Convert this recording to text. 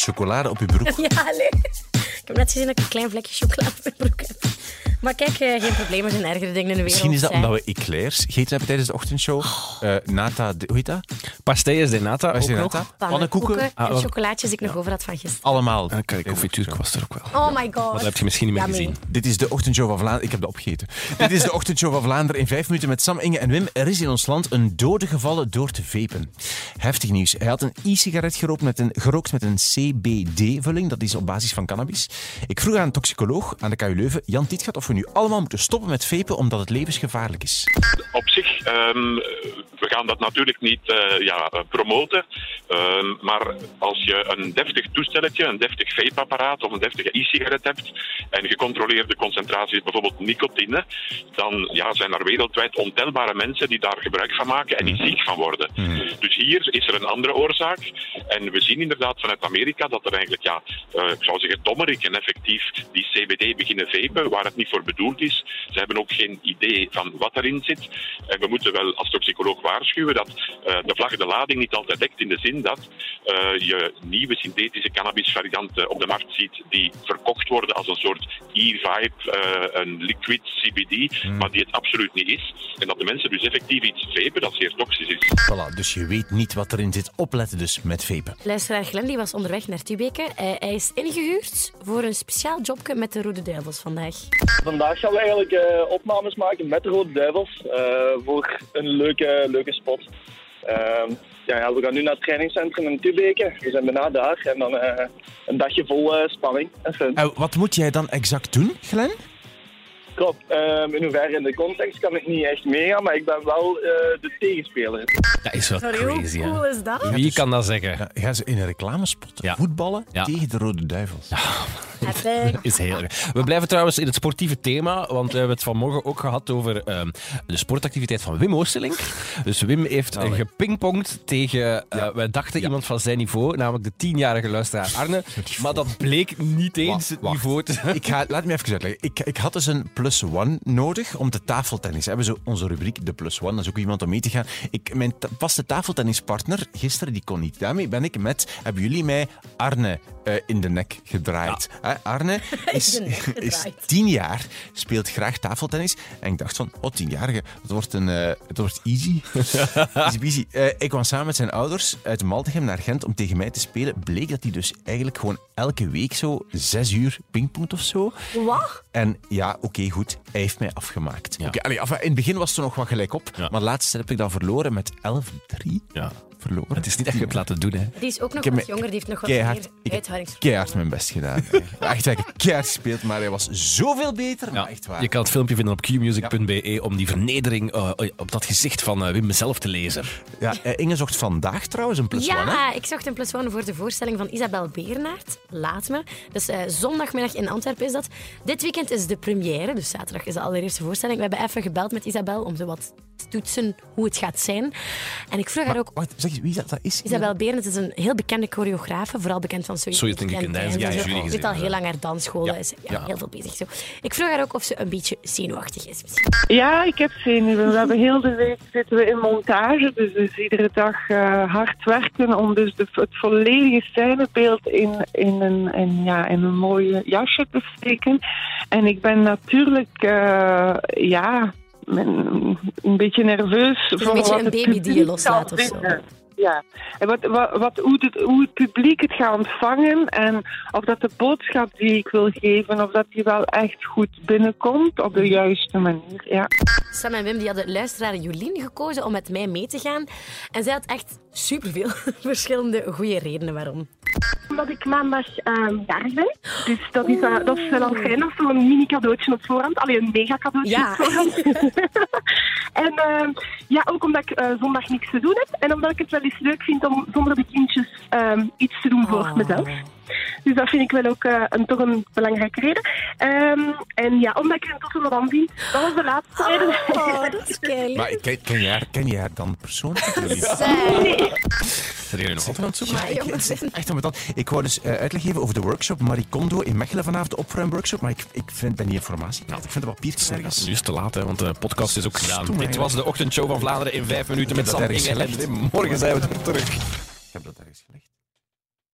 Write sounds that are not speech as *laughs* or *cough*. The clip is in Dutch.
chocolade op je broek. *laughs* Ja, nee. Ik heb net gezien dat ik een klein vlekje chocolade op mijn broek heb. Maar kijk, eh, geen probleem, er zijn ergere dingen in de wereld. Misschien is dat hè. omdat we eclairs gegeten hebben tijdens de ochtendshow. Eh, nata, de- hoe heet dat? Pastilles de nata ook die nog. nata? Pannenkoeken Pannenkoeken. en Ah, chocolaatjes die ik nog over had van gisteren. Allemaal. En kijk, koffietruc was er ook wel. Oh my god. Maar dat heb je misschien niet meer gezien. Dit is de ochtendshow van Vlaanderen. Ik heb dat opgegeten. *laughs* Dit is de ochtendshow van Vlaanderen in vijf minuten met Sam, Inge en Wim. Er is in ons land een dode gevallen door te vapen. Heftig nieuws. Hij had een e-sigaret gerookt met een, gerookt met een CBD-vulling. Dat is op basis van cannabis. Ik vroeg aan een toxicoloog aan de KU Leuven, Jan Tietgat, of we nu allemaal moeten stoppen met vapen omdat het levensgevaarlijk is. Ehm, we gaan dat natuurlijk niet eh, ja, promoten. Ehm, maar als je een deftig toestelletje, een deftig vape-apparaat of een deftige e-sigaret hebt en gecontroleerde concentraties, bijvoorbeeld nicotine, dan ja, zijn er wereldwijd ontelbare mensen die daar gebruik van maken en die ziek van worden. Dus hier is er een andere oorzaak. En we zien inderdaad vanuit Amerika dat er eigenlijk, ja, eh, ik zou zeggen, dommeriken effectief die CBD beginnen vapen, waar het niet voor bedoeld is. Ze hebben ook geen idee van wat erin zit. En we moeten wel als toxicoloog waarschuwen dat eh, de vlag de lading niet altijd dekt in de zin dat eh, je nieuwe synthetische cannabisvarianten op de markt ziet die verkocht worden als een soort e-vibe, eh, een liquid CBD, maar die het absoluut niet is. En dat de mensen dus effectief iets vapen dat zeer toxisch is. Voilà, dus je weet niet wat erin zit. Opletten dus met vapen. Luisteraar Glenn die was onderweg naar Tubeke. Hij is ingehuurd voor een speciaal jobje met de Rode Duivels vandaag. Vandaag gaan we eigenlijk eh, opnames maken met de Rode Duivels eh, een leuke, leuke spot. Ehm, ja, ja, we gaan nu naar het trainingscentrum in Tubeke. We zijn bijna daar en dan eh, een dagje vol eh, spanning en fun. Eh, wat moet jij dan exact doen, Glenn? Klopt, ehm, in hoeverre in de context kan ik niet echt meegaan, maar ik ben wel eh, de tegenspeler. Dat is wel Sorry, crazy, hoe hè? cool is dat? Wie kan dat zeggen? Ja, gaan ze in een reclamespot Ja. voetballen Ja. tegen de Rode Duivels? Epic. *laughs* Is heel erg. We blijven trouwens in het sportieve thema, want we hebben het vanmorgen ook gehad over ehm, de sportactiviteit van Wim Oosterlink. Dus Wim heeft uh, gepingpongd tegen, eh, wij dachten iemand van zijn niveau, namelijk de tienjarige luisteraar Arne. *laughs* Maar dat bleek niet eens het Wacht. niveau te zijn. Ik ga, laat me even uitleggen. Ik, ik had dus een plus one nodig om te tafeltennis. We hebben zo onze rubriek, de plus one. Dat is ook iemand om mee te gaan. Ik, mijn vaste tafeltennispartner gisteren, die kon niet. Daarmee ben ik met, hebben jullie mij Arne eh, in de nek gedraaid. Hè, Arne *laughs* is, is *laughs* tien jaar, speelt graag tafeltennis. En ik dacht van, oh, tienjarige, het wordt, een, eh, het wordt easy. *laughs* easy. Eh, ik kwam samen met zijn ouders uit Maltegem naar Gent om tegen mij te spelen. Bleek dat hij dus eigenlijk gewoon elke week zo zes uur pingpongt of zo. Wat? En ja, oké, goed. Hij heeft mij afgemaakt. Ja. Oké, in het begin was het nog wat gelijk op. Ja. Maar laatst heb ik dan verloren met 11-3. Ja. Verloren. Het is niet echt je het laten doen, hè. Die is ook nog wat jonger, die heeft nog wat keihard- meer ik heb uithoudingsvermogen. Keihard mijn best gedaan. *laughs* echt, ik heb keihard gespeeld, maar hij was zoveel beter. Ja, Maar echt waar. je kan het filmpje vinden op qmusic.be om die vernedering eh, op dat gezicht van eh, Wim zelf te lezen. Ja, eh, Inge zocht vandaag trouwens een plus one, hè? Ja, ik zocht een plus one voor de voorstelling van Isabel Beernaert. Laat me. Dus eh, zondagmiddag in Antwerpen is dat. Dit weekend is de première, dus zaterdag is de allereerste voorstelling. We hebben even gebeld met Isabel om zo wat toetsen hoe het gaat zijn. En ik vroeg haar ook... Wacht, zeg eens wie dat, dat is? Isabel Beernaert is een heel bekende choreografe, vooral bekend van So So You Think Dance, en ja, jury Zit al heel ja. lang haar dansschool, Ja. is ja, Ja. heel veel bezig. Zo. Ik vroeg haar ook of ze een beetje zenuwachtig is. misschien. Ja, ik heb zenuwen. We hebben heel de week zitten we in montage, dus, dus iedere dag eh, hard werken om dus de, het volledige scenebeeld in, in, een, in, ja, in een mooi jasje te steken. En ik ben natuurlijk, eh, ja, een beetje nerveus. is een voor beetje wat een het baby die je loslaat of zo. Ja, en wat, wat, wat, hoe, het, hoe het publiek het gaat ontvangen en of dat de boodschap die ik wil geven, of dat die wel echt goed binnenkomt op de juiste manier. Ja. Sam en Wim die hadden luisteraar Jolien gekozen om met mij mee te gaan. En zij had echt superveel *laughs* verschillende goede redenen waarom. Omdat ik maandag ehm jarig ben. Dus dat is, eh, dat is wel fijn. Dat is zo'n mini cadeautje op voorhand. Alleen een mega cadeautje Ja. op voorhand. *laughs* en ehm, ja, ook omdat ik eh, zondag niks te doen heb. En omdat ik het wel eens leuk vind om zonder de kindjes ehm, iets te doen voor Oh. mezelf. Dus dat vind ik wel ook eh, een, toch een belangrijke reden. Ehm, en ja, omdat ik er een toffe madame vind. Dat was de laatste reden. Oh, dat is. *laughs* Maar ken, ken, je haar, ken je haar dan persoonlijk? *laughs* Zijn jullie nog altijd aan het zoeken? Ja, het echt ambetant. Ik wou dus eh, uitleg geven over de workshop Marie Kondo in Mechelen vanavond, de opruimworkshop, maar ik, ik vind ben niet informatie. Ik vind de papiertjes nergens. Nu is het te laat, hè, want de podcast is ook gedaan. Stoem, Dit was de ochtendshow van Vlaanderen in vijf minuten met Sam dat ergens Inge. Morgen zijn we er terug.